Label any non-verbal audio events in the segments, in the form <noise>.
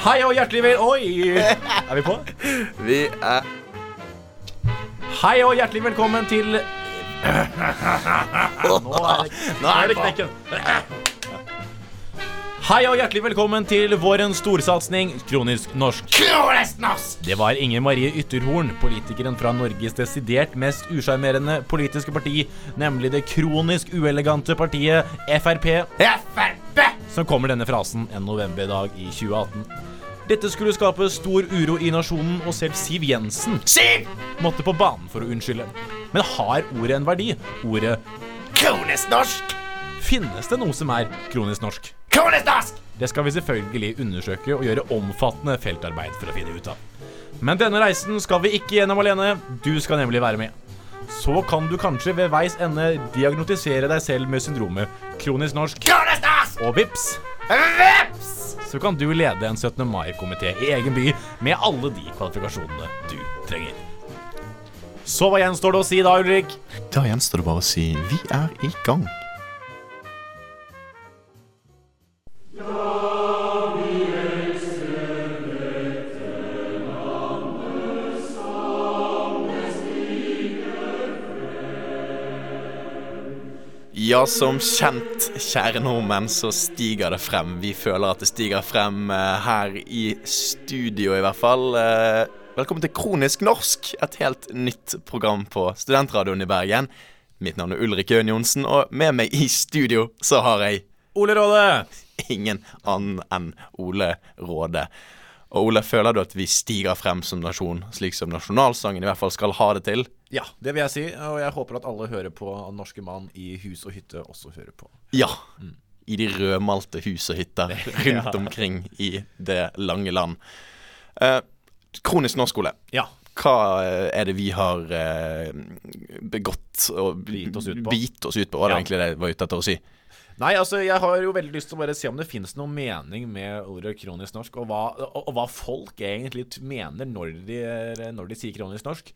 Hei og hjertelig vel... Oi! Er vi på? Vi er Hei og hjertelig velkommen til Nå er det, nå er det knekken. Hei og hjertelig velkommen til vårens storsatsing Kronisk norsk. Det var Inger Marie Ytterhorn, politikeren fra Norges desidert mest usjarmerende politiske parti, nemlig det kronisk uelegante partiet Frp, Frp! Som kommer denne frasen en novemberdag i 2018. Dette skulle skape stor uro i nasjonen, og selv Siv Jensen Siv! måtte på banen for å unnskylde. Men har ordet en verdi? Ordet Kronisk norsk! Finnes det noe som er kronisk norsk? Kronisk norsk! Det skal vi selvfølgelig undersøke og gjøre omfattende feltarbeid for å finne ut av. Men denne reisen skal vi ikke gjennom alene. Du skal nemlig være med. Så kan du kanskje ved veis ende diagnotisere deg selv med syndromet kronisk norsk, Kronisk norsk! og vips, Vips! så kan du lede en 17. mai-komité i egen by med alle de kvalifikasjonene du trenger. Så hva gjenstår det å si da, Ulrik? Da gjenstår det bare å si vi er i gang. Ja, som kjent, kjære nordmenn, så stiger det frem. Vi føler at det stiger frem eh, her i studio, i hvert fall. Eh, velkommen til Kronisk norsk, et helt nytt program på Studentradioen i Bergen. Mitt navn er Ulrik Øen Johnsen, og med meg i studio så har jeg Ole Råde. ingen annen enn Ole Råde. Og Ole, føler du at vi stiger frem som nasjon, slik som nasjonalsangen i hvert fall skal ha det til? Ja, det vil jeg si, og jeg håper at alle hører på Norske Mann i hus og hytte også hører på. Ja. I de rødmalte hus og hytter <laughs> rundt omkring i det lange land. Eh, kronisk norsk, Ole. Ja. Hva eh, er det vi har eh, begått og Bit oss ut på. bit oss ut på? Var det Ja. egentlig det jeg var ute etter å si? Nei, altså, jeg har jo veldig lyst til å bare se om det finnes noen mening med ordet kronisk norsk, og hva, og, og hva folk egentlig mener når de, når de sier kronisk norsk.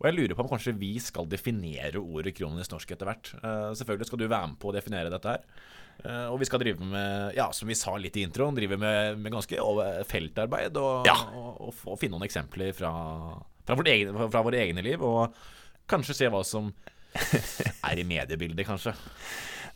Og jeg lurer på om kanskje vi skal definere ordet kronisk norsk etter hvert. Uh, selvfølgelig skal du være med på å definere dette her. Uh, og vi skal drive med, ja, som vi sa litt i introen, drive med, med ganske feltarbeid og, Ja. og, og, og finne noen eksempler fra, fra, vårt egen, fra våre egne liv. Og kanskje se hva som <laughs> er i mediebildet, kanskje.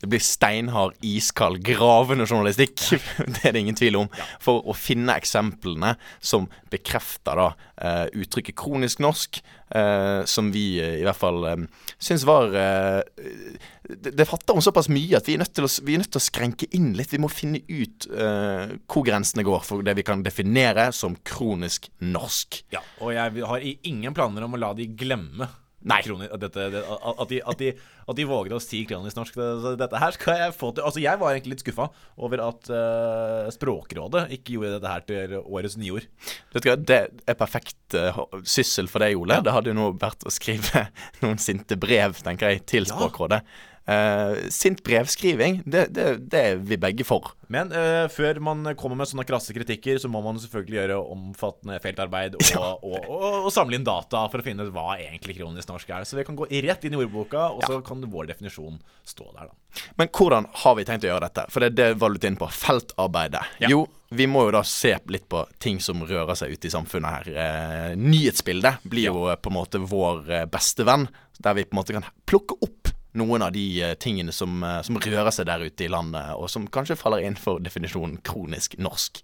Det blir steinhard, iskald, gravende journalistikk. <laughs> Det er det ingen tvil om. For å finne eksemplene som bekrefter da uh, uttrykket kronisk norsk, uh, som vi uh, i hvert fall eh, syns var det, det fatter om såpass mye at vi er, nødt til å, vi nødt til å skrenke inn litt. Vi må finne ut hvor grensene går for det vi kan definere som kronisk norsk. Ja, og jeg har ingen planer om å la de glemme Nei. Kroner, dette, det, at, de, at, de, at de våger å si kronisk norsk. Det, dette her skal jeg få til Altså, jeg var egentlig litt skuffa over at uh, Språkrådet ikke gjorde dette her til årets nyord. Det er perfekt uh, syssel for deg, Ole. Det hadde jo nå vært å skrive <laughs> noen sinte brev, tenker jeg, til Ja. Eh, sint brevskriving, det, det, det er vi begge for. Men uh, før man kommer med sånne krasse kritikker, så må man selvfølgelig gjøre omfattende feltarbeid <laughs> og, og, og, og samle inn data for å finne ut hva egentlig kronisk norsk er. Så vi kan gå rett inn i ordboka, og så kan vår definisjon stå der, da. Men hvordan har vi tenkt å gjøre dette? For det er det var du inne på. Feltarbeidet. Ja. Jo, vi må jo da se litt på ting som rører seg ute i samfunnet her. Eh, nyhetsbildet blir jo eh, på en måte vår beste venn, der vi på en måte kan plukke opp noen av de eh, tingene som, eh, som rører seg der ute i landet, og som kanskje faller inn for definisjonen kronisk norsk.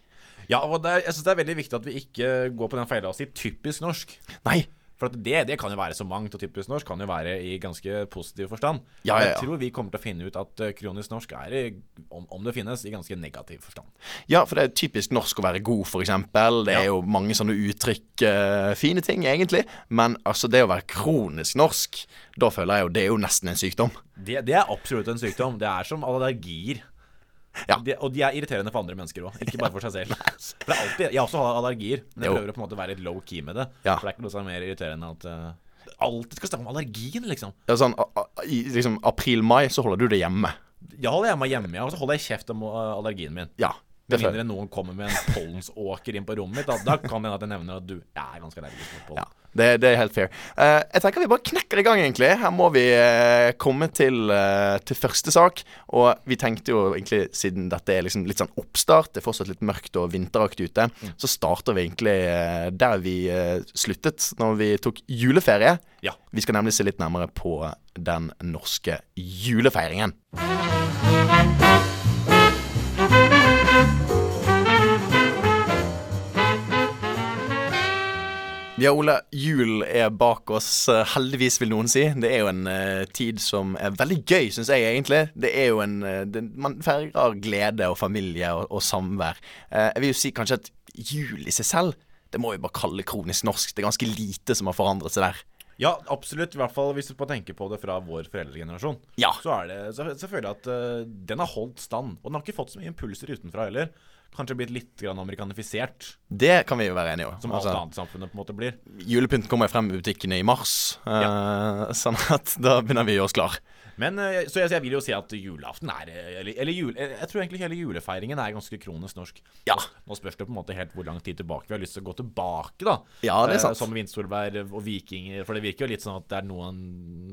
Ja, og er, jeg synes det er veldig viktig at vi ikke går på den feila og sier typisk norsk. Nei, For det, det kan jo være så mangt, og typisk norsk kan jo være i ganske positiv forstand. Ja, ja, ja. Jeg tror vi kommer til å finne ut at eh, kronisk norsk er, om, om det finnes, i ganske negativ forstand. Ja, for det er typisk norsk å være god, f.eks. Det er jo mange sånne uttrykk. Uh, fine ting, egentlig. Men altså, det å være kronisk norsk, da føler jeg jo det er jo nesten en sykdom. Det, det er absolutt en sykdom. Det er som allergier. Ja. De, og de er irriterende for andre mennesker òg, ikke bare for seg selv. <laughs> For det er alltid, Jeg også har allergier, men jeg Jo. prøver å på en måte være litt low key med det. Ja. For det er ikke noe som er mer irriterende enn at uh, alltid skal snakke om allergien, liksom. Ja, sånn, a- a- I liksom april-mai så holder du det hjemme. Jeg holder hjemme hjemme, ja, og så holder jeg kjeft om uh, allergien min. Ja. Det Med mindre noen kommer med en pollensåker inn på rommet mitt, da, da kan det hende at jeg nevner at du jeg er ganske allergisk mot pollen. Ja. Det, det er helt fair. Uh, jeg tenker vi bare knekker i gang, egentlig. Her må vi uh, komme til, uh, til første sak. Og vi tenkte jo egentlig, siden dette er liksom litt sånn oppstart, det er fortsatt litt mørkt og vinteraktig ute, så starter vi egentlig der vi sluttet når vi tok juleferie. Ja. Vi skal nemlig se litt nærmere på den norske julefeiringen. Ja, Ole. Jul er bak oss. eh, Heldigvis, vil noen si. Det er jo en uh, tid som er veldig gøy, syns jeg egentlig. Det er jo en uh, det, Man feirer glede og familie og, og samvær. Uh, jeg vil jo si kanskje at jul i seg selv, det må vi bare kalle kronisk norsk. Det er ganske lite som har forandret seg der. Ja, absolutt. I hvert fall hvis du på tenker på det fra vår foreldregenerasjon. Ja. Så, er det, så, så føler jeg at den har holdt stand. Og den har ikke fått så mye impulser utenfra heller. Kanskje blitt litt grann amerikanifisert, Det kan vi jo være enige om. som alt Altså, annet samfunnet på en måte blir. julepynten kommer frem i butikkene i mars, eh, <laughs> sånn at da begynner vi å gjøre oss klar. Men, eh, så jeg, jeg vil jo si at julaften er eh, Eller, eller jul, jeg, jeg tror egentlig hele julefeiringen er ganske kronisk norsk. Ja. Nå spørs det på en måte helt hvor lang tid tilbake vi har lyst til å gå tilbake, da. Ja, det er Eh, sant. Som Vinstolberg og vikinger. For det virker jo litt sånn at det er noen,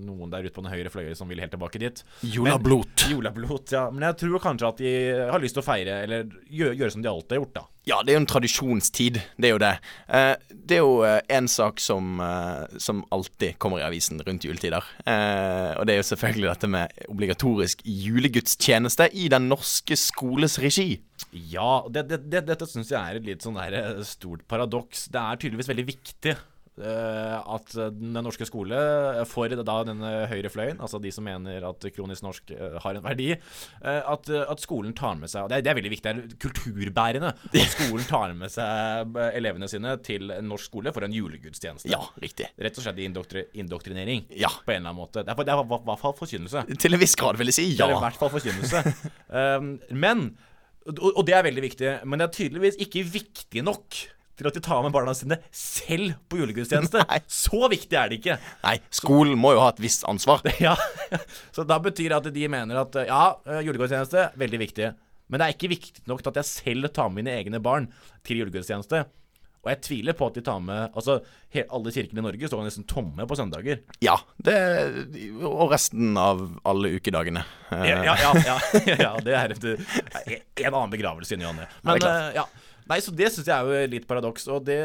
noen der ute på den høyre fløye som vil helt tilbake dit. Jolablot. Jolablot, ja. Men jeg tror kanskje at de har lyst til å feire, eller gjøre, gjøre som de alltid har gjort, da. Ja, det er jo en tradisjonstid. Det er jo det. Eh, det er jo eh, en sak som, eh, som alltid kommer i avisen rundt juletider. Og det er jo selvfølgelig dette med obligatorisk julegudstjeneste i den norske skoles regi. Ja, det, det, det, dette syns jeg er et litt sånn der stort paradoks. Det er tydeligvis veldig viktig at den norske skole, eh, for da denne høyre fløyen, altså de som mener at kronisk norsk eh, har en verdi, eh, at, eh, at skolen tar med seg Og det er, det er veldig viktig, det er kulturbærende. At <laughs> skolen tar med seg eh, elevene sine til en norsk skole for en julegudstjeneste. Ja, riktig. Rett og slett indoktri indoktrinering. Ja. På en eller annen måte. Det er, det er i hvert fall forkynnelse. Til en viss grad, vil jeg si. Ja. Det er i hvert fall forkynnelse. um, <laughs> men og, og det er veldig viktig, men det er tydeligvis ikke viktig nok til at de tar med barna sine selv på julegudstjeneste. Nei. Så viktig er det ikke. Nei, skolen må jo ha et visst ansvar. <laughs> Ja, Så da betyr det at de mener at ja, julegudstjeneste, veldig viktig. Men det er ikke viktig nok til at jeg selv tar med mine egne barn til julegudstjeneste. Og jeg tviler på at de tar med Altså, alle kirkene i Norge står nesten tomme på søndager. Ja, det Og resten av alle ukedagene. Eh, Ja, ja, ja, ja, <laughs> det er en annen begravelse i ny og ne. Men eh, ja. Nei, så det syns jeg er jo litt paradoks. Og det,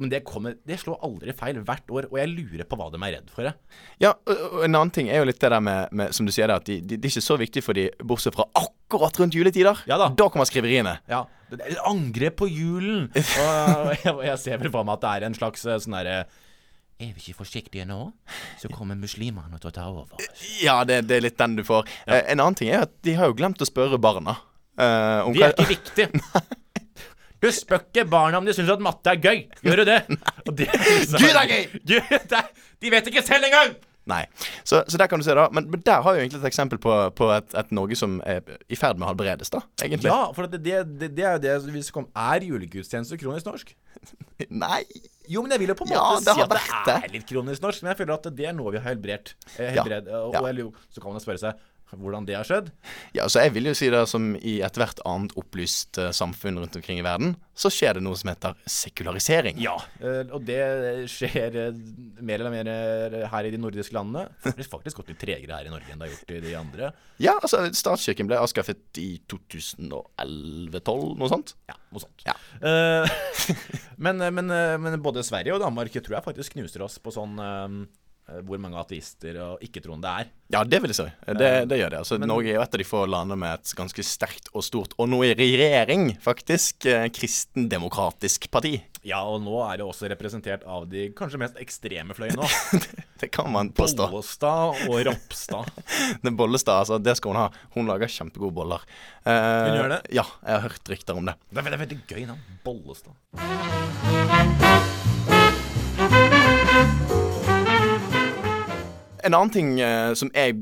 men det, kommer, det slår aldri feil hvert år, og jeg lurer på hva de er redd for. Jeg. Ja, og en annen ting er jo litt det der med, med som du sier det, at de, de, er ikke så viktig for de, bortsett fra akkurat rundt juletider. Ja da. Da kommer skriveriene. Ja, det angrep på julen! <laughs> Og jeg, jeg ser vel for meg at det er en slags eh, sånn derre Er vi ikke forsiktige nå, så kommer muslimene til å ta over. Ja, det, det er litt den du får. Ja. en annen ting er at de har jo glemt å spørre barna. Uh, om Det er ikke viktig. <laughs> Du spør ikke barna om de syns at matte er gøy. Gjør du det? <laughs> Og så, <laughs> Gud, er gøy! <laughs> Gud, De vet ikke selv engang! Nei. Så, så der kan du se, da. Men, men der har jo egentlig et eksempel på, på et, et Norge som er i ferd med å halvberedes, da. Egentlig. Ja, for det, det, det, det er jo det vi skal om. Er julegudstjeneste kronisk norsk? Nei. Jo, men jeg vil jo på en måte ja, si at det er litt kronisk norsk. Men jeg føler at det er noe vi har helbredt. helbredt Ja, helbred, og, og så kan man spørre seg hvordan det har skjedd. Ja, så jeg vil jo si det som i ethvert annet opplyst eh, samfunn rundt omkring i verden, så skjer det noe som heter sekularisering. Ja, eh, og det skjer eh, mer eller mer her i de nordiske landene. Det har faktisk gått litt tregere her i Norge enn det har gjort i de andre. Ja, altså, statskirken ble avskaffet i 2011-2012, noe sånt. Ja, noe sånt. Ja. <laughs> Men, men, men både Sverige og Danmark tror jeg faktisk knuser oss på sånn hvor mange ateister og ikke-troende det er. Ja, det vil jeg si. Det, det gjør det. Altså, Norge er jo et av de få landene med et ganske sterkt og stort, og nå i regjering, faktisk, eh, kristendemokratisk parti. Ja, og nå er det også representert av de kanskje mest ekstreme fløyene nå. <laughs> Det kan man påstå. Bollestad og Ropstad. <laughs> Det Bollestad, altså, det skal hun ha. Hun lager kjempegode boller. Eh, Hun gjør det? Ja, jeg har hørt rykter om det. Det er, det er veldig gøy navn. Bollestad. En annen ting eh, som jeg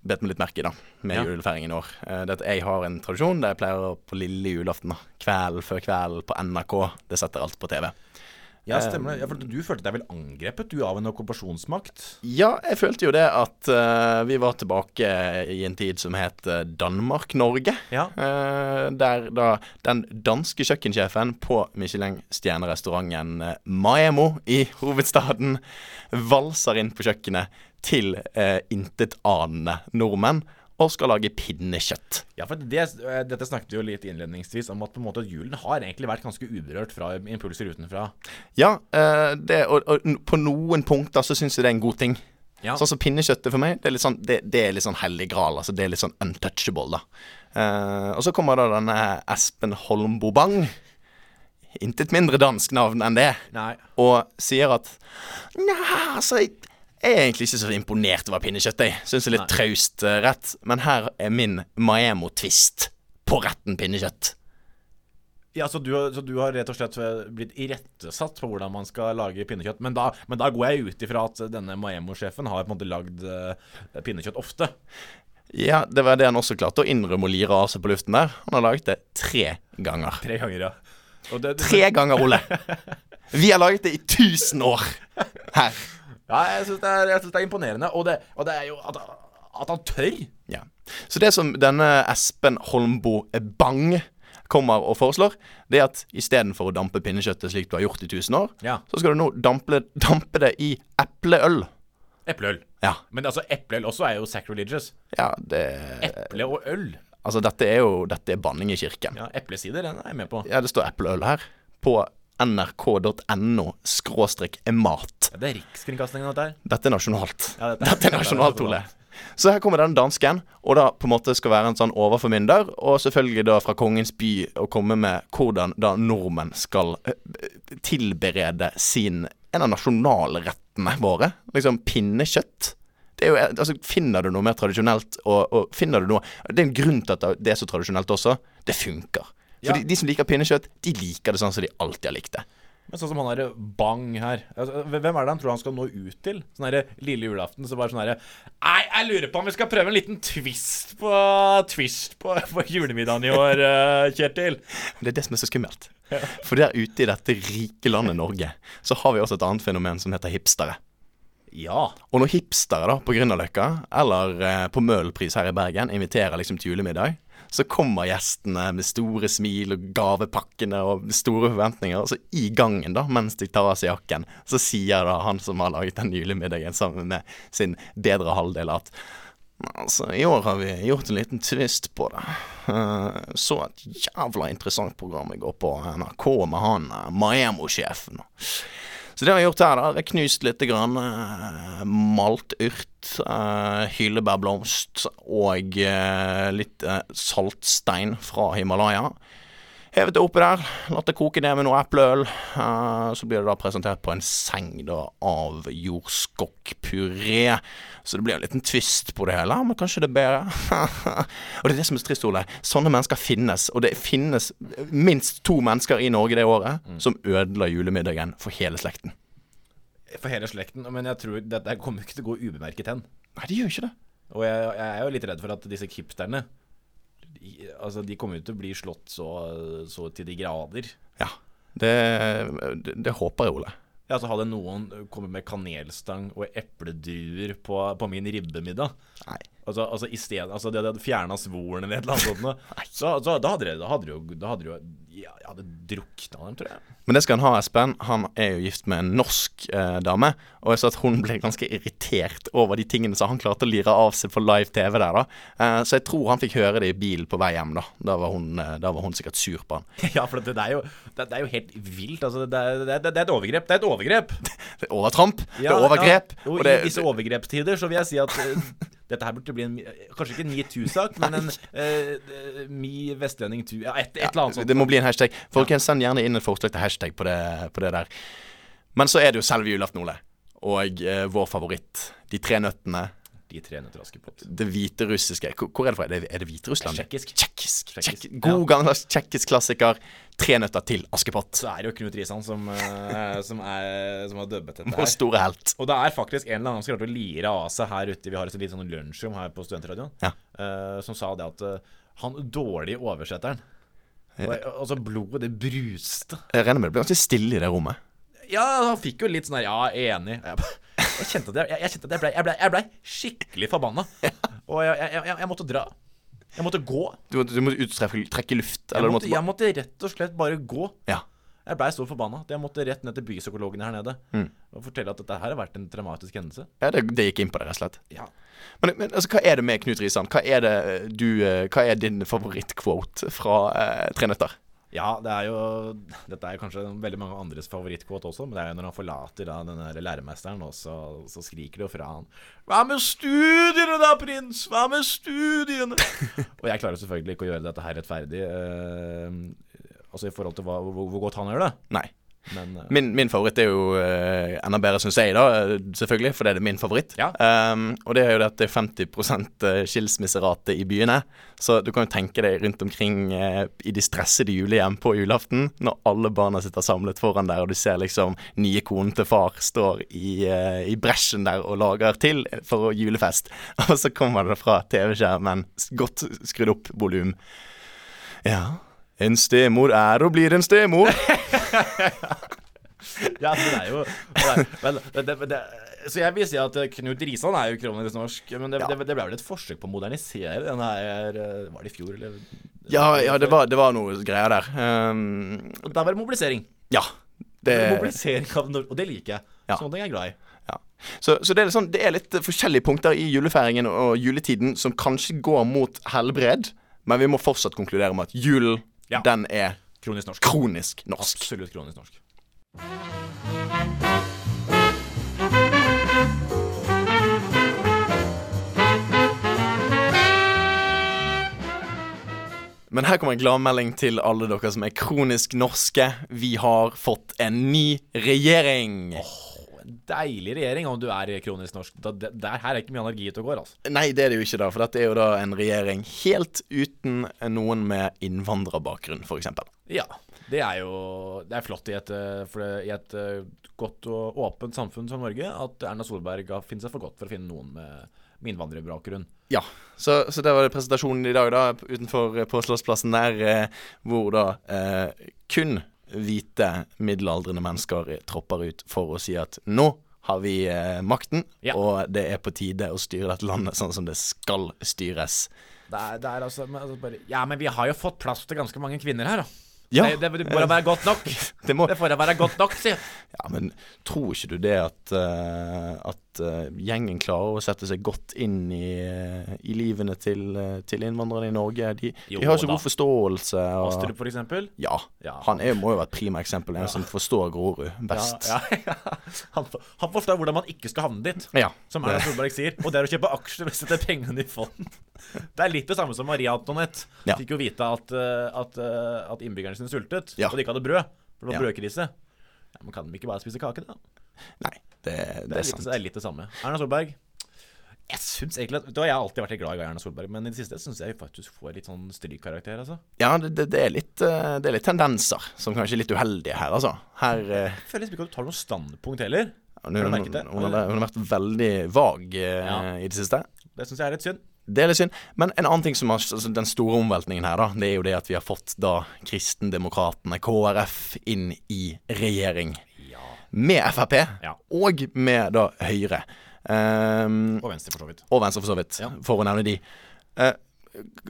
bet meg litt merke i da med Ja. julefeiringen i år, eh, det er at jeg har en tradisjon der jeg pleier å på lille julaften, da, kveld før kveld på NRK, det setter alt på TV. Ja, stemmer det. Ja, for du følte deg vel angrepet, du, av en okkupasjonsmakt? Ja, jeg følte jo det at uh, vi var tilbake i en tid som het eh, Danmark-Norge. Ja. Uh, der da den danske kjøkkensjefen på Michelin-stjernerestauranten Maemo i hovedstaden valser inn på kjøkkenet til uh, intetanende nordmenn og skal lage pinnekjøtt. Ja, for det, eh, Dette snakket vi jo litt innledningsvis om at på en måte julen har egentlig vært ganske uberørt fra impulser utenfra. Ja, eh, det, og, og på noen punkter så syns jeg det er en god ting. Ja. Sånn som pinnekjøttet for meg, det er litt sånn, det, det er litt sånn hellig gral. Altså det er litt sånn untouchable, da. Uh, og så kommer da denne Espen Holmbo Bang. Intet mindre dansk navn enn det. Nei. Og sier at Nja, altså jeg, jeg er egentlig ikke så imponert over pinnekjøtt, jeg. Syns det er litt Nei. traust uh, rett. Men her er min Maemo-tvist på retten pinnekjøtt. Ja, så du, så du har rett og slett blitt irettesatt på hvordan man skal lage pinnekjøtt. Men da, men da går jeg ut ifra at denne Maemo-sjefen har på en måte lagd uh, pinnekjøtt ofte. Ja, det var det han også klarte å innrømme og lire av seg på luften der. Han har laget det tre ganger. Tre ganger, ja. Det, det, Tre ganger, Ole! <laughs> Vi har laget det i 1000 år her. Ja, jeg syns det, det er imponerende. Og det, og det er jo at, at han tør. Ja. Så det som denne Espen Holmbo Bang kommer og foreslår, det er at istedenfor å dampe pinnekjøttet slik du har gjort i 1000 år, Ja. så skal du nå dampe, dampe det i epleøl. Epleøl. Ja. Men altså, epleøl også er jo sacrilegious. Ja, det Eple og øl. Altså, dette er jo Dette er banning i kirken. Ja, Eplesider den er jeg med på. Ja, det står epleøl her. På nrk.no skråstrek mat. Det er Rikskringkastingen, dette her. Dette er nasjonalt. Ja, dette- dette er nasjonalt, Ole. Så her kommer den dansken, og da på en måte skal være en sånn overformynder, og selvfølgelig da fra kongens by å komme med hvordan da nordmenn skal eh, tilberede sin En av nasjonalrettene våre. Liksom pinnekjøtt. Det jo, altså, finner du noe mer tradisjonelt, og, og finner du noe Det er en grunn til at det er så tradisjonelt også. Det funker. For Ja. de, de som liker pinnekjøtt, de liker det sånn som de alltid har likt det. Men sånn som han derre Bang her. Altså, hvem er det han tror han skal nå ut til? Sånn herre lille julaften, så bare sånn herre Nei, jeg lurer på om vi skal prøve en liten twist på Twist på, på julemiddagen i år, eh, Kjetil. Det er det som er så skummelt. For der ute i dette rike landet Norge, så har vi også et annet fenomen som heter hipstere. Ja. Og når hipstere da på Grünerløkka eller eh, på Møhlenpris her i Bergen inviterer liksom til julemiddag, så kommer gjestene med store smil og gavepakkene og store forventninger. Og så i gangen, da, mens de tar av seg jakken, så sier da han som har laget den julemiddagen sammen med sin bedre halvdel, at Altså, i år har vi gjort en liten twist på det. Eh, så et jævla interessant program i går på NRK med han eh, Maemo-sjefen. Så det har vi gjort her, da. er har knust litt grann malt yrt, uh, hyllebærblomst og uh, litt eh, saltstein fra Himalaya. Hevet det oppi der, latt det koke ned med noe epleøl. Uh, så blir det da presentert på en seng da av jordskokkpuré. Så det blir en liten twist på det hele, men kanskje det er bedre. <laughs> og det er det som er trist, Ole. Sånne mennesker finnes, og det finnes minst to mennesker i Norge det året som ødela julemiddagen for hele slekten. For hele slekten. Men jeg tror dette kommer ikke til å gå ubemerket hen. Nei, det gjør ikke det. Og jeg, jeg er jo litt redd for at disse hipsterne de, Altså, de kommer jo til å bli slått så, så til de grader. Ja. Det, det, det håper jeg, Ole. Ja, så Hadde noen kommet med kanelstang og epledruer på, på min ribbemiddag Nei. Altså, altså i sted, altså De hadde fjerna svoren eller et eller annet sånt, <laughs> så, så da hadde jo, da hadde jo ja, Jeg hadde drukna dem, tror jeg. Men det skal han ha, Espen. Han er jo gift med en norsk eh, dame. Og jeg så at hun ble ganske irritert over de tingene som han klarte å lire av seg på live TV der, da. Eh, så jeg tror han fikk høre det i bilen på vei hjem, da. Da var hun, eh, da var hun sikkert sur på han. <laughs> Ja, for det, det, er jo, det, det er jo helt vilt. Altså, det, det, det er et overgrep. Det er et overgrep! <laughs> Det er overtramp. det er overgrep. Ja. Og og det, I disse overgrepstider så vil jeg si at eh, dette her burde bli en Kanskje ikke en metoo-sak, men en uh, <laughs> eh, me vestlending tu... Ja, et, et eller annet sånt. det må bli en hashtag. Folkens, send gjerne inn et forslag til hashtag på det, på det der. Men så er det jo selve julaften, Ole. Og uh, vår favoritt. De tre nøttene. De tre nøtter Askepott. Det hviterussiske Hvor er det fra? Er det, er det Hviterussland? Tsjekkisk. God gammeldags tsjekkisk klassiker. Tre nøtter til Askepott. Så er det jo Knut Risan som, eh, som, er, som har dubbet dette her. store helt. Og det er faktisk en eller annen som klarte å lire av seg her ute Vi har et lite sånn lunsjrom her på Studentradioen, Ja. eh, som sa det at eh, han dårlig oversetteren Altså, blodet, det bruste. Jeg regner med det ble ganske stille i det rommet. Ja, han fikk jo litt sånn her Ja, enig. Jeg, ba- jeg kjente at jeg, jeg, kjente at jeg ble, ble, ble skikkelig forbanna. <laughs> Og jeg, jeg, jeg, jeg måtte dra. Jeg måtte gå. Du, du måtte ut og trekke, trekke luft? Jeg måtte, måtte jeg måtte rett og slett bare gå. Ja. Jeg blei så forbanna at jeg måtte rett ned til bypsykologen her nede Mm. og fortelle at dette her har vært en traumatisk hendelse. ja det, det gikk inn på deg, rett og slett. Ja. Men, men altså, hva er det med Knut Risan? Hva er det du eh, Hva er din favorittquote fra eh, Tre nøtter? Ja, det er jo Dette er kanskje veldig mange andres favorittkvote også, men det er jo når han forlater da den der læremesteren, og så, så skriker det jo fra han Hva med studiene da, prins? Hva med studiene? og jeg klarer selvfølgelig ikke å gjøre dette her rettferdig, Uh, altså i forhold til hva, hvor, hvor godt han gjør det. Nei. Men uh... Min, min favoritt er jo uh, enda bedre, syns jeg, da, eh, selvfølgelig, for det er min favoritt. Ja. Um, og det er jo det at det er 50% skilsmisserate i byene. Så du kan jo tenke deg rundt omkring uh, i de stressede julehjem på julaften, når alle barna sitter samlet foran der, og du ser liksom nye konen til far står i, uh, i bresjen der og lager til for julefest. <laughs> Og så kommer det fra TV-skjermen, godt skrudd opp volum. Ja, en stemor er og blir en stemor. Ja, det er jo det men, det, det, Så jeg vil si at eh, Knut Risan er jo kronisk norsk, men det, Ja. ble vel et forsøk på å modernisere den her eh, Var det i fjor, eller? Ja, ja det, var, det var noe greier der. Um, Da var det mobilisering. ja. Det, Mobilisering av Nor- Og det liker jeg. Ja. Sånne ting er jeg glad i. ja. Så, så det, er sånn, det er litt forskjellige punkter i julefeiringen og juletiden som kanskje går mot helbred, men vi må fortsatt konkludere med at julen, Ja. den er Kronisk norsk. kronisk norsk. Absolutt kronisk norsk. Men her kommer en gladmelding til alle dere som er kronisk norske. Vi har fått en ny regjering. En deilig regjering om du er kronisk norsk. Da, det, der her er ikke mye energi ute og går, altså. Nei, det er det jo ikke, da. For dette er jo da en regjering helt uten noen med innvandrerbakgrunn, f.eks. Ja. Det er jo Det er flott i et, eh, det, i et eh, godt og åpent samfunn som Norge at Erna Solberg har funnet seg for godt for å finne noen med, med innvandrerbakgrunn. Ja, så, så det var det presentasjonen i dag, da, utenfor eh, på Slottsplassen der, hvor da eh, kun hvite middelaldrende mennesker tropper ut for å si at nå har vi eh, makten, Ja. og det er på tide å styre dette landet sånn som det skal styres. Det er, det er altså, men, altså bare, Ja, men vi har jo fått plass til ganske mange kvinner her, da. Ja. Det, det, det må da være godt nok. <laughs> Det må, Det får da være godt nok, sier ja, men tror ikke du det at, eh, at eh, gjengen klarer å sette seg godt inn i, eh, i livene til, til innvandrerne i Norge? De, Jo de har så god forståelse. Og, Astrup, for eksempel. Ja, Ja. han er, må jo være et prima eksempel. En som forstår Grorud best. Ja, ja, <laughs> ja. Han, han forstår hvordan man ikke skal havne dit. Ja, Som Erna Solberg sier. Og det er å kjøpe aksjer og sette pengene i fond. <laughs> Det er litt det samme som Maria Antoinette. Ja. Fikk jo vite at, at, at innbyggerne sine sultet, Ja. og de ikke hadde brød. For det var Ja. brødkrise. Ja, men kan de ikke bare spise kake, da? Nei, det, det, Det er er, litt, sant. det er litt det samme. Erna Solberg Jeg synes egentlig at da, Jeg har alltid vært glad i Erna Solberg, men i det siste syns jeg faktisk får litt sånn strykkarakter, altså. Ja, det, det, er litt, eh, det er litt tendenser som kanskje er litt uheldige her, altså. Her eh, Jeg føler liksom ikke at du tar noe standpunkt heller. Hun, hun, hun, har, hun har vært veldig vag eh, Ja. i det siste. Det syns jeg er litt synd. Det er litt synd. Men en annen ting som har altså Den store omveltningen her, da, det er jo det at vi har fått da Kristendemokratene, KrF, inn i regjering. Ja. Med Frp, Ja. og med da Høyre. Um, Og Venstre, for så vidt. og Venstre, for så vidt, Ja. for å nevne de. Eh,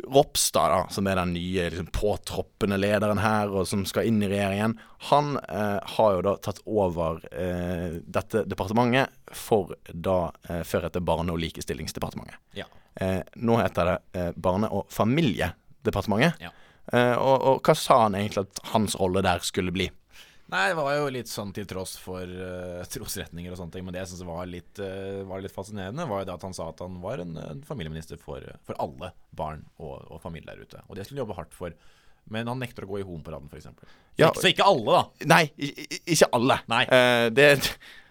Ropstad, da, som er den nye liksom, påtroppende lederen her, og som skal inn i regjeringen, han eh, har jo da tatt over eh, dette departementet for da eh, før etter Barne- og likestillingsdepartementet. Ja. Eh, nå heter det eh, Barne- og familiedepartementet. Ja. Eh, og, og hva sa han egentlig at hans rolle der skulle bli? Nei, det var jo litt sånn til tross for uh, trosretninger og sånne ting. Men det jeg syns var, litt, eh, var litt fascinerende, var jo det at han sa at han var en, en familieminister for, for alle barn og, og familier der ute. Og det skulle han jobbe hardt for. Men han nekter å gå i homoparaden, f.eks. Ja. Så ikke alle, da. Nei, ikke alle. Nei. Uh, det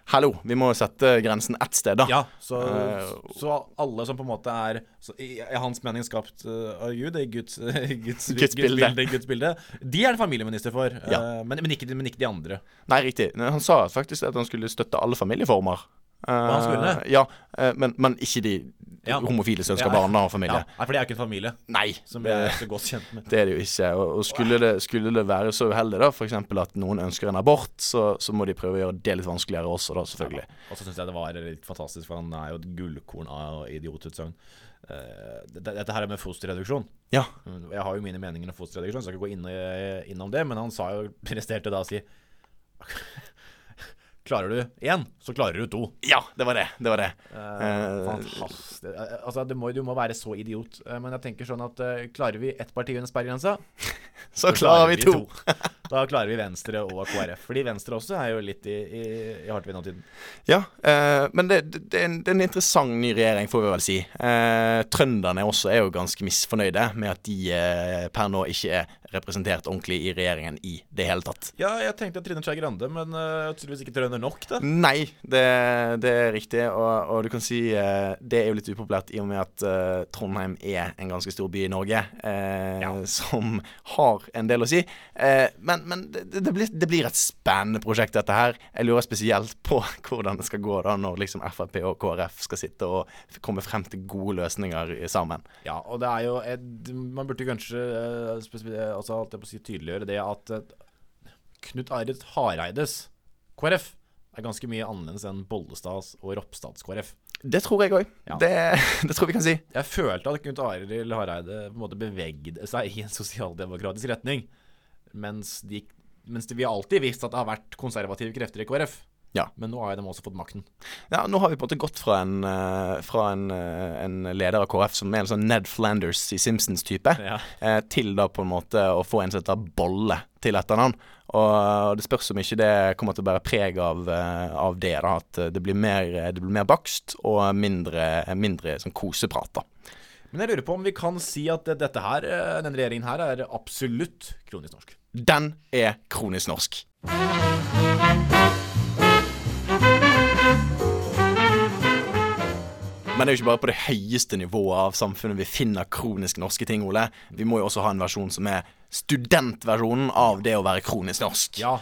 Hallo, vi må sette grensen ett sted, da. Ja, så, uh, så alle som på en måte er så, i, i hans mening skapt eh, av Gud, i Guds, <laughs> Guds, Guds bilde. Guds bilde, de er det familieminister for. ja. uh, men, men, ikke, men ikke de andre. Nei, riktig. Han sa faktisk at han skulle støtte alle familieformer. Han skulle? Ja, men, men ikke de Ja. homofile ønsker Ja. barn og familie. Ja, nei, for det er ikke en familie Nei, som vi er så godt kjent med. det er det jo ikke. Og, og skulle, det, skulle det være så uheldig da, f.eks. at noen ønsker en abort, så, så må de prøve å gjøre det litt vanskeligere også, da, selvfølgelig. Og så syns jeg det var litt fantastisk, for han er jo et gullkorn av idiotutsagn. Uh, det- Dette her er med fosterreduksjon. Ja. Jeg har jo mine meninger om fosterreduksjon, så jeg skal ikke gå inn, innom det. Men han sa jo, <laughs> presterte da å si Klarer du én, så klarer du to. Ja, det var det. Det var det. Eh, fantastisk. Eh, Altså, du må, du må være så idiot. Eh, men jeg tenker sånn at eh, klarer vi ett parti under sperregrensa, <laughs> Så klarer vi to. <laughs> da klarer vi Venstre og KrF. Fordi Venstre også er jo litt i, i, i hardt vind om tiden. Ja, eh, men det, det, det, er en, det er en interessant ny regjering, får vi vel si. Eh, trønderne også er jo ganske misfornøyde med at de eh, per nå ikke er representert ordentlig i regjeringen i det hele tatt. Ja, jeg tenkte Trine Skei Grande, men uh, tydeligvis ikke trønder nok, da. Nei, det, det er riktig. Og, og du kan si uh, det er jo litt upopulært i og med at uh, Trondheim er en ganske stor by i Norge, uh, Ja. som har en del å si. Eh, men men det, det, blir, det blir et spennende prosjekt, dette her. Jeg lurer spesielt på <laughs> hvordan det skal gå da når liksom Frp og KrF skal sitte og komme frem til gode løsninger sammen. Ja, og det er jo et, Man burde kanskje uh, altså, holdt jeg på å si, tydeliggjøre det at eh, Knut Eirik Hareides KrF er ganske mye annerledes enn Bollestads og Ropstads KrF. Det tror jeg òg. Ja. Det, <laughs> det tror vi kan si. Jeg følte at Knut Arild Hareide på en måte bevegde seg i en sosialdemokratisk retning, mens, de, mens de, vi alltid visst at det har vært konservative krefter i KrF. Ja. Men nå har de også fått makten. Ja, nå har vi på en måte gått fra en, eh, fra en, eh, en leder av KrF som er en sånn Ned Flanders i Simpsons-type, Ja. eh, til da på en måte å få en som heter Bolle til etternavn. Og det spørs om ikke det kommer til å bære preg av, av det. da, At det blir mer, det blir mer bakst og mindre, mindre sånn koseprat. da. Men jeg lurer på om vi kan si at dette her, denne regjeringen her er absolutt kronisk norsk. Den er kronisk norsk. Men det er jo ikke bare på det høyeste nivået av samfunnet vi finner kronisk norske ting, Ole. Vi må jo også ha en versjon som er studentversjonen av det å være kronisk norsk. Ja,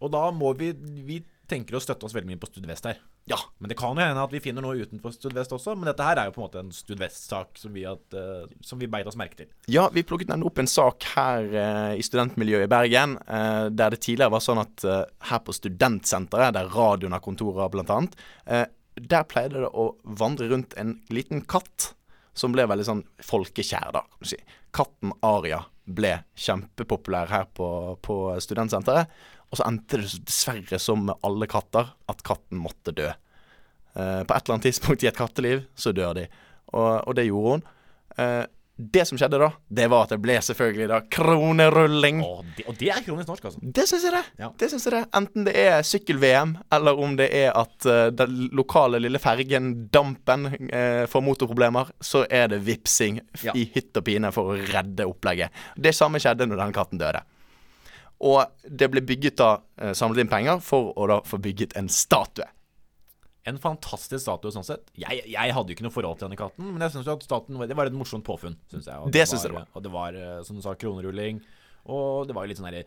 og da må vi Vi tenker å støtte oss veldig mye på Studvest her. Ja. Men det kan jo hende at vi finner noe utenfor Studvest også. Men dette her er jo på en måte en Studvest-sak som vi, at, eh, som vi beit oss merke til. Ja, vi plukket nemlig opp en sak her uh, i studentmiljøet i Bergen, uh, der det tidligere var sånn at her på studentsenteret, der radioen har kontorer annet, eh, der pleide det å vandre rundt en liten katt som ble veldig sånn folkekjær, da, si. Katten Aria ble kjempepopulær her på, på studentsenteret, og så endte det dessverre som med alle katter, at katten måtte dø. Eh, på et eller annet tidspunkt i et katteliv så dør de, og, og det gjorde hun. Eh, det som skjedde da, det var at det ble selvfølgelig da kronerulling. Åh, det, og det er kronisk norsk, altså. Det syns jeg det. Ja. Det synes jeg det. Enten det er sykkel-VM, eller om det er at uh, den lokale lille fergen Dampen uh, får motorproblemer, så er det vipsing Ja. i hytt og pine for å redde opplegget. Det samme skjedde når den katten døde. Og det ble bygget da uh, samlet inn penger for å da få bygget en statue. En fantastisk statue sånn sett. Jeg, jeg hadde jo ikke noe forhold til denne katten, men jeg synes jo at staten Det var et morsomt påfunn, syns jeg. Og Det synes jeg det var. Og det var, eh, som du sa, kronerulling. Og det var jo litt sånn herre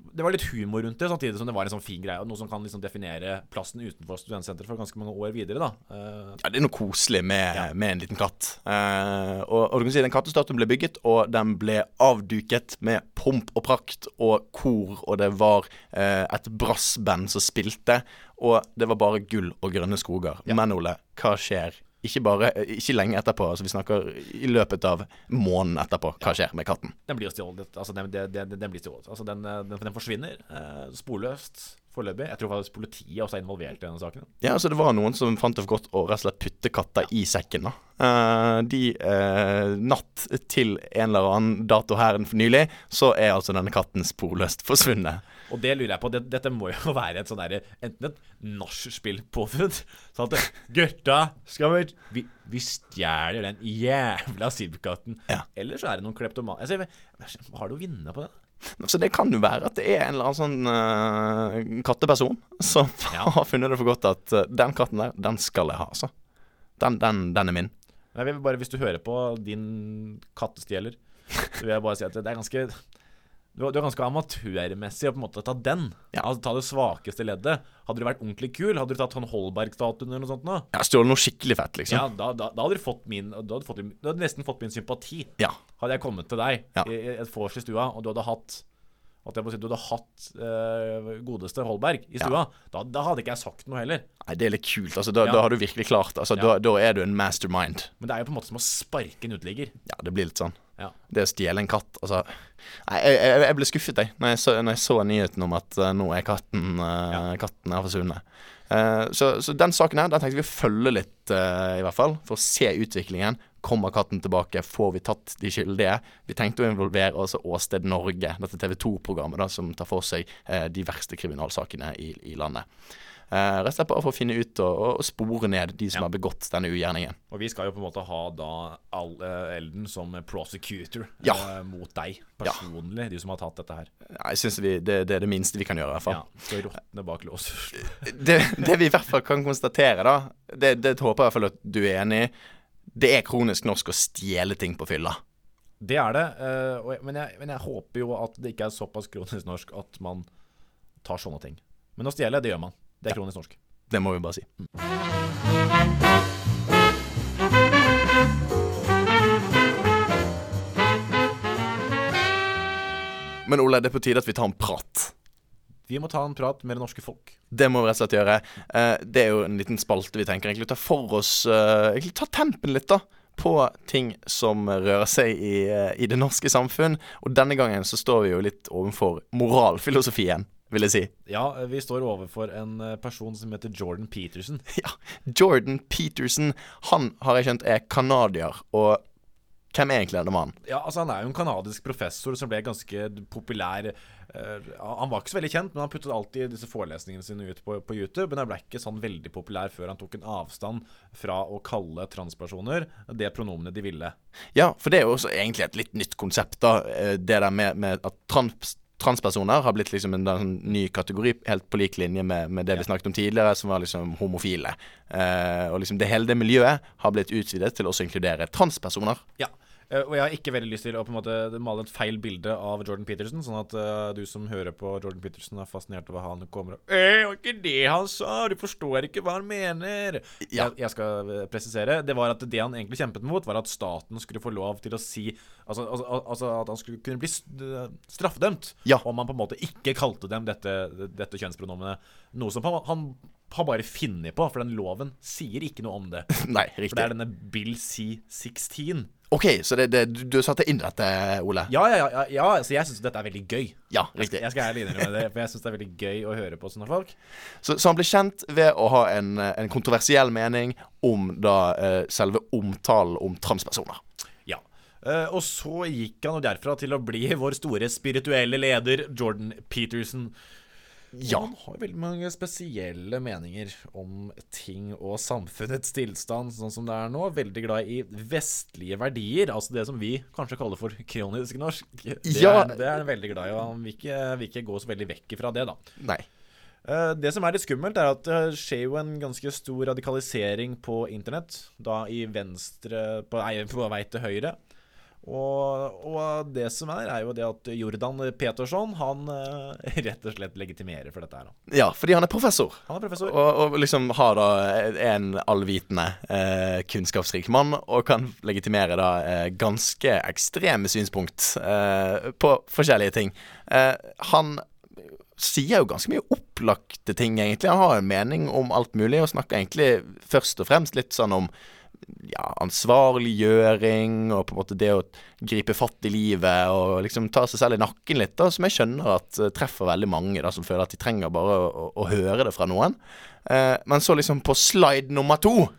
Det var litt humor rundt det, samtidig som det var en sånn fin greie. og Noe som kan liksom definere plassen utenfor studentsenteret for ganske mange år videre. da Uh, Ja, det er noe koselig med, Ja. med en liten katt. Uh, og, og du kan si den kattestatuen ble bygget, og den ble avduket med pomp og prakt og kor, og det var uh, et brassband som spilte, og det var bare gull og grønne skoger. Men Ole, hva skjer? Ikke bare, ikke lenge etterpå, altså vi snakker i løpet av måneden etterpå. Hva skjer med katten? den blir stjålet. Altså, den, den, den, blir stjålet. Altså, den, eh, den, den forsvinner eh, sporløst foreløpig. Jeg tror faktisk politiet også er involvert i denne saken. Ja, altså Det var noen som fant det for godt å rett og slett putte katta i sekken. da. Uh, de uh, Natt til en eller annen dato her nylig, så er altså denne katten sporløst forsvunnet. Og det lurer jeg på. Det, dette må jo <laughs> være et sånn derre Enten et nachspiel-påfunn. Sånn at Gørta skal vi Vi, vi stjeler den jævla Sib-katten. Ja. Eller så er det noen kleptomaner Altså, har du å vinne på det? <laughs> Så det kan jo være at det er en eller annen sånn uh, katteperson som <laughs> Ja. har funnet det for godt at uh, den katten der, den skal jeg ha, altså. Den, den, den er min. Vil bare, Hvis du hører på din kattestjeler, så vil jeg bare si at det er ganske du, du er ganske amatørmessig å på en måte ta den. Ja. Altså Ta det svakeste leddet. Hadde du vært ordentlig kul, hadde du tatt sånn Holberg-statuen eller noe sånt nå? Ja, Stjålet noe skikkelig fett, liksom. Ja, da, da, da hadde du fått min da hadde, fått, du hadde nesten fått min sympati. Ja. Hadde jeg kommet til deg Ja. i, et vors i stua, og du hadde hatt at jeg må si, Du hadde hatt uh, godeste Holberg i stua. Da, da hadde ikke jeg sagt noe heller. Nei, det er litt kult. Altså, da, Ja. da har du virkelig klart. Altså, Ja. da, da er du en mastermind. Men det er jo på en måte som å sparke en uteligger. Ja, det blir litt sånn. Ja. Det å stjele en katt Altså Nei, jeg, jeg, jeg ble skuffet, jeg, når jeg så, når jeg så nyheten om at uh, nå er katten uh, Katten er forsvunnet. Uh, så, så den saken her, den tenkte vi å følge litt, i hvert fall, for å se utviklingen. Kommer katten tilbake? Får vi tatt de skyldige? Vi tenkte å involvere også Åsted Norge, dette TV 2-programmet som tar for seg de verste kriminalsakene i, i landet. Uh, rett og slett bare for å finne ut og, og spore ned de som Ja. har begått denne ugjerningen. Og vi skal jo på en måte ha da all, eh, Elden som prosecutor Ja. eh, mot deg personlig, de som har tatt dette her. Jeg syns det, det er det minste vi kan gjøre, i hvert fall. Ja, Skal råtne bak lås. det, det vi i hvert fall kan konstatere, da, det, det håper jeg i hvert fall at du er enig i, det er kronisk norsk å stjele ting på fylla. Det er det, men, jeg, men jeg håper jo at det ikke er såpass kronisk norsk at man tar sånne ting. Men å stjele, det gjør man. Det er kronisk norsk. Det må vi bare si. Men Ole, det er på tide at vi tar en prat. Vi må ta en prat med det norske folk. Det må vi rett og slett gjøre. Eh, det er jo en liten spalte vi tenker egentlig å ta for oss eh, Egentlig ta tempen litt, da. På ting som rører seg i, eh, i det norske samfunn. Og denne gangen så står vi jo litt overfor moralfilosofien, vil jeg si. Ja, vi står overfor en eh, person som heter Jordan Peterson. <laughs> Ja, Jordan Peterson, han har jeg skjønt er canadier. Og hvem er egentlig denne mannen? Ja, altså Han er jo en kanadisk professor som ble ganske populær. Eh, han var ikke så veldig kjent, men han puttet alltid disse forelesningene sine ut på, på YouTube. Men han ble ikke sånn veldig populær før han tok en avstand fra å kalle transpersoner det pronomenet de ville. Ja, for det er jo også egentlig et litt nytt konsept, da. eh, Det der med, med at trans, transpersoner har blitt liksom en, en ny kategori, helt på lik linje med, med det vi snakket om tidligere, som var liksom homofile. Eh, og liksom det hele det miljøet har blitt utvidet til også å inkludere transpersoner. Ja. Eh, og jeg har ikke veldig lyst til å på en måte male et feil bilde av Jordan Peterson, sånn at eh, du som hører på Jordan Peterson, er fascinert over hva han kommer og «Eh, Det var ikke det han sa! Du forstår ikke hva han mener! Ja. Jeg, jeg skal presisere. Det var at det han egentlig kjempet mot, var at staten skulle få lov til å si Altså, altså, altså at han skulle kunne bli straffedømt Ja. om han på en måte ikke kalte dem dette, dette kjønnspronomenet. Noe som han, han har bare funnet på, for den loven sier ikke noe om det. <laughs> Nei, riktig. For det er denne Bill C-16. OK, så det, det, du, du satte inn dette, Ole? Ja, ja, ja, ja så jeg syns dette er veldig gøy. Ja, riktig. jeg skal ærlig innrømme det, for jeg syns det er veldig gøy å høre på sånne folk. Så, så han ble kjent ved å ha en, eh, en kontroversiell mening om da uh, selve omtalen om transpersoner. Ja. Uh, og så gikk han jo derfra til å bli <laughs> vår store spirituelle leder, Jordan Peterson. Ja. Han har veldig mange spesielle meninger om ting og samfunnets tilstand, sånn som det er nå. Veldig glad i vestlige verdier, altså det som vi kanskje kaller for kronisk norsk. Det, Ja. er, det er han veldig glad i, og han vil ikke, vil ikke gå så veldig vekk ifra det, da. Nei. Eh, Det som er litt skummelt, er at det skjer jo en ganske stor radikalisering på internett. Da i venstre På, nei, på vei til høyre. Og, og det som er, er jo det at Jordan Petersson Han eh, <laughs> rett og slett legitimerer for dette her. Ja, fordi han er professor. Han er professor. Og, og liksom har da en allvitende, eh, kunnskapsrik mann, og kan legitimere da eh, ganske ekstreme synspunkt eh, på forskjellige ting. Eh, han sier jo ganske mye opplagte ting, egentlig. Han har en mening om alt mulig, og snakker egentlig først og fremst litt sånn om ja, ansvarliggjøring og på en måte det å gripe fatt i livet og liksom ta seg selv i nakken litt, da, som jeg skjønner at eh, treffer veldig mange da, som føler at de trenger bare å, å, høre det fra noen. Eh, men så liksom på slide nummer to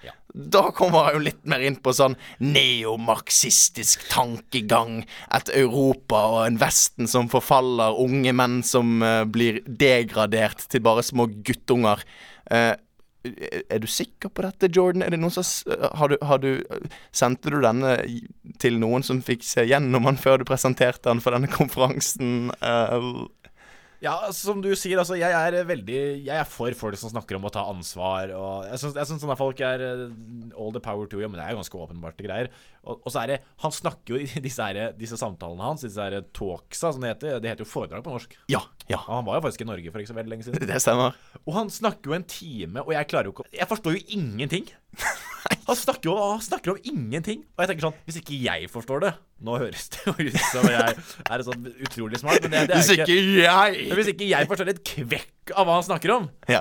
Ja. da kommer jeg jo litt mer inn på sånn neomarxistisk tankegang. Et Europa og en Vesten som forfaller, unge menn som uh, blir degradert til bare små guttunger. Eh, er du sikker på dette, Jordan? Er det noen som har du, har du, Sendte du denne til noen som fikk se gjennom den før du presenterte den for denne konferansen? Eh, Ja, altså, som du sier, altså, jeg er veldig Jeg er for folk som snakker om å ta ansvar. Og jeg syns, sånne folk er eh, all the power to you, men det er ganske åpenbarte greier. Og, og så er det Han snakker jo i <laughs> disse, her, disse samtalene hans, disse her talksa, som det heter. Det heter jo foredrag på norsk. Ja. Ja. Og han var jo faktisk i Norge for ikke så veldig lenge siden. <laughs> Det stemmer. Og han snakker jo en time, og jeg klarer jo ikke Jeg forstår jo ingenting. <laughs> Han snakker om, han snakker om ingenting. Og jeg tenker sånn Hvis ikke jeg forstår det Nå høres det jo ut som jeg er sånn utrolig smart, men det, det er Hvis ikke, ikke jeg hvis ikke jeg forstår et kvekk av hva han snakker om, Ja.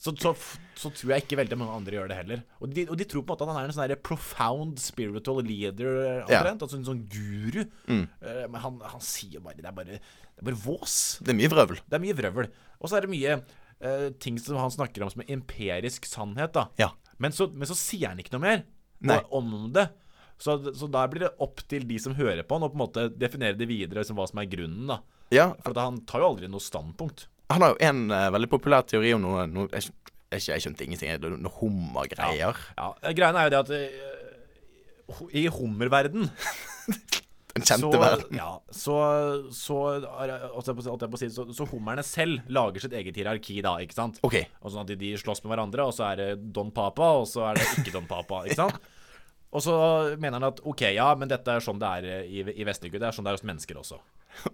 så, så, så tror jeg ikke veldig mange andre gjør det heller. Og de, og de tror på en måte at han er en sånn profound spiritual leader, Ja. Altså en sånn guru. Mm. men han, han sier bare Det er bare, det er bare vås. Det er mye vrøvl. Det er mye vrøvl. Og så er det mye uh, ting som han snakker om som er empirisk sannhet, da. Ja. Men så, men så sier han ikke noe mer Nei. om det. Så, så da blir det opp til de som hører på han, å på en måte definere det videre liksom, hva som er grunnen. da Ja, For han tar jo aldri noe standpunkt. Han har jo en uh, veldig populær teori om noe, noe jeg, jeg, jeg skjønte ingenting. Noe hummergreier. Ja, Greiene er jo det at uh, i hummerverden <laughs> Den kjente så, verden. ja, så, så, jeg si- så, så hummerne selv lager sitt eget hierarki, da, ikke sant? OK. Og sånn at de, de slåss med hverandre, og så er det Don Papa, og så er det ikke Don Papa. Ikke sant? <laughs> Og så mener han at OK, ja, men dette er sånn det er i, i vestlige Gud. Det er sånn det er hos mennesker også. <laughs>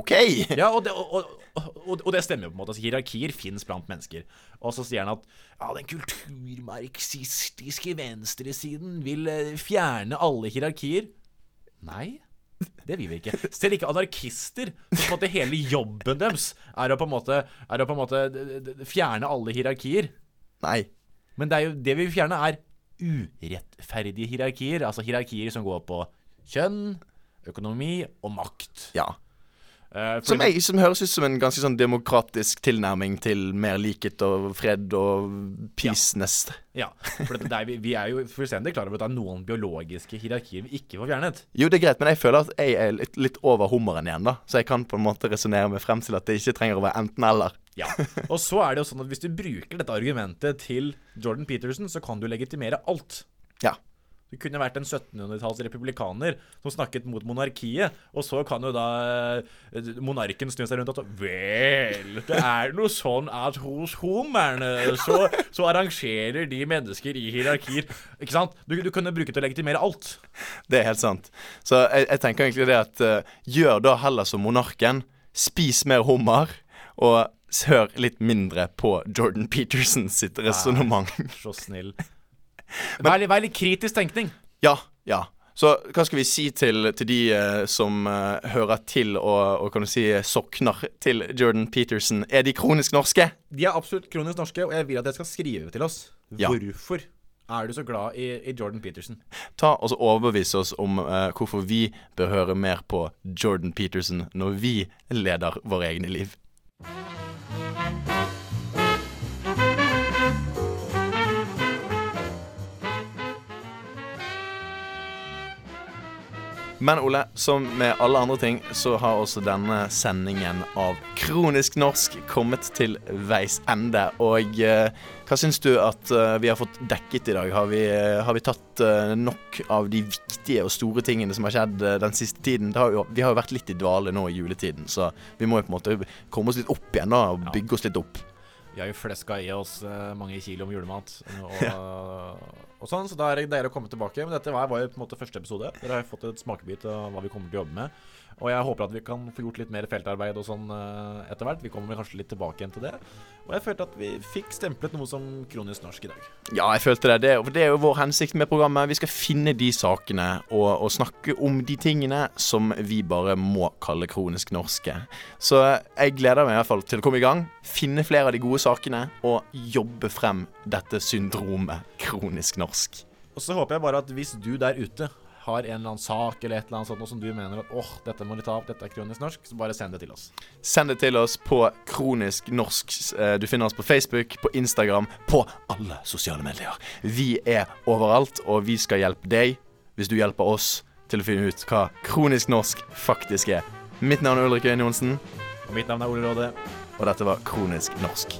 OK! <laughs> Ja, og det, og, og, og, og det stemmer jo på en måte. Altså, hierarkier fins blant mennesker. Og så sier han at ja, den kulturmarxistiske venstresiden vil eh, fjerne alle hierarkier. Nei. Det vil vi ikke. Selv ikke anarkister. Så på en måte hele jobben deres er å på en måte, er å på en måte fjerne alle hierarkier. Nei. Men det, er jo, det vi vil fjerne, er urettferdige hierarkier. Altså hierarkier som går på kjønn, økonomi og makt. Ja. Eh, Som, jeg, som høres ut som en ganske sånn demokratisk tilnærming til mer likhet og fred og peace nest. Ja, for det, det er, vi, vi er jo fullstendig klar over at det er noen biologiske hierarkier vi ikke får fjernet. Jo, det er greit, men jeg føler at jeg er litt, litt over hummeren igjen, da. Så jeg kan på en måte resonnere meg frem til at det ikke trenger å være enten-eller. Ja, Og så er det jo sånn at hvis du bruker dette argumentet til Jordan Peterson, så kan du legitimere alt. Ja. Du kunne vært en 1700-talls republikaner som snakket mot monarkiet, og så kan jo da eh, monarken snu seg rundt og si Vel, det er noe sånn at hos homerne så, så arrangerer de mennesker i hierarkier Ikke sant? Du, du kunne bruke det til å legitimere alt. Det er helt sant. Så jeg, jeg tenker egentlig det at uh, gjør da heller som monarken. Spis mer hummer, og hør litt mindre på Jordan Peterson sitt resonnement. Så snill. Vær litt, vær litt kritisk tenkning. Ja, ja. Så hva skal vi si til, til de eh, som eh, hører til og, og kan du si sokner til Jordan Peterson? Er de kronisk norske? De er absolutt kronisk norske, og jeg vil at dere skal skrive til oss. Ja. Hvorfor er du så glad i, i Jordan Peterson? Ta og så overbevise oss om eh, hvorfor vi bør høre mer på Jordan Peterson når vi leder våre egne liv. Men Ole, som med alle andre ting, så har også denne sendingen av Kronisk norsk kommet til veis ende. Og eh, hva syns du at eh, vi har fått dekket i dag? Har vi, eh, har vi tatt nok av de viktige og store tingene som har skjedd den siste tiden? Har jo, vi har jo vært litt i dvale nå i juletiden, så vi må jo på en måte komme oss litt opp igjen da, og bygge oss litt opp. Vi har jo fleska i oss mange kilo med julemat. Og, <laughs> og sånn, Så da er det deilig å komme tilbake. Men dette var, jo på en måte første episode. Dere har fått et smakebit av hva vi kommer til å jobbe med. Og jeg håper at vi kan få gjort litt mer feltarbeid og sånn eh, etter hvert. Vi kommer kanskje litt tilbake igjen til det. Og jeg følte at vi fikk stemplet noe som kronisk norsk i dag. Ja, jeg følte det. Det, det er jo vår hensikt med programmet. Vi skal finne de sakene og, og snakke om de tingene som vi bare må kalle kronisk norske. Så jeg gleder meg i hvert fall til å komme i gang, finne flere av de gode sakene og jobbe frem dette syndromet kronisk norsk. Og så håper jeg bare at hvis du der ute har en eller annen sak eller et eller annet sånt som du mener at åh, dette må de ta opp, dette er kronisk norsk, så bare send det til oss. Send det til oss på kronisk norsk. Eh, Du finner oss på Facebook, på Instagram, på alle sosiale medier. Vi er overalt, og vi skal hjelpe deg, hvis du hjelper oss, til å finne ut hva kronisk norsk faktisk er. Mitt navn er Ulrik Øyen Johnsen, Og mitt navn er Ole Råde. og dette var Kronisk norsk.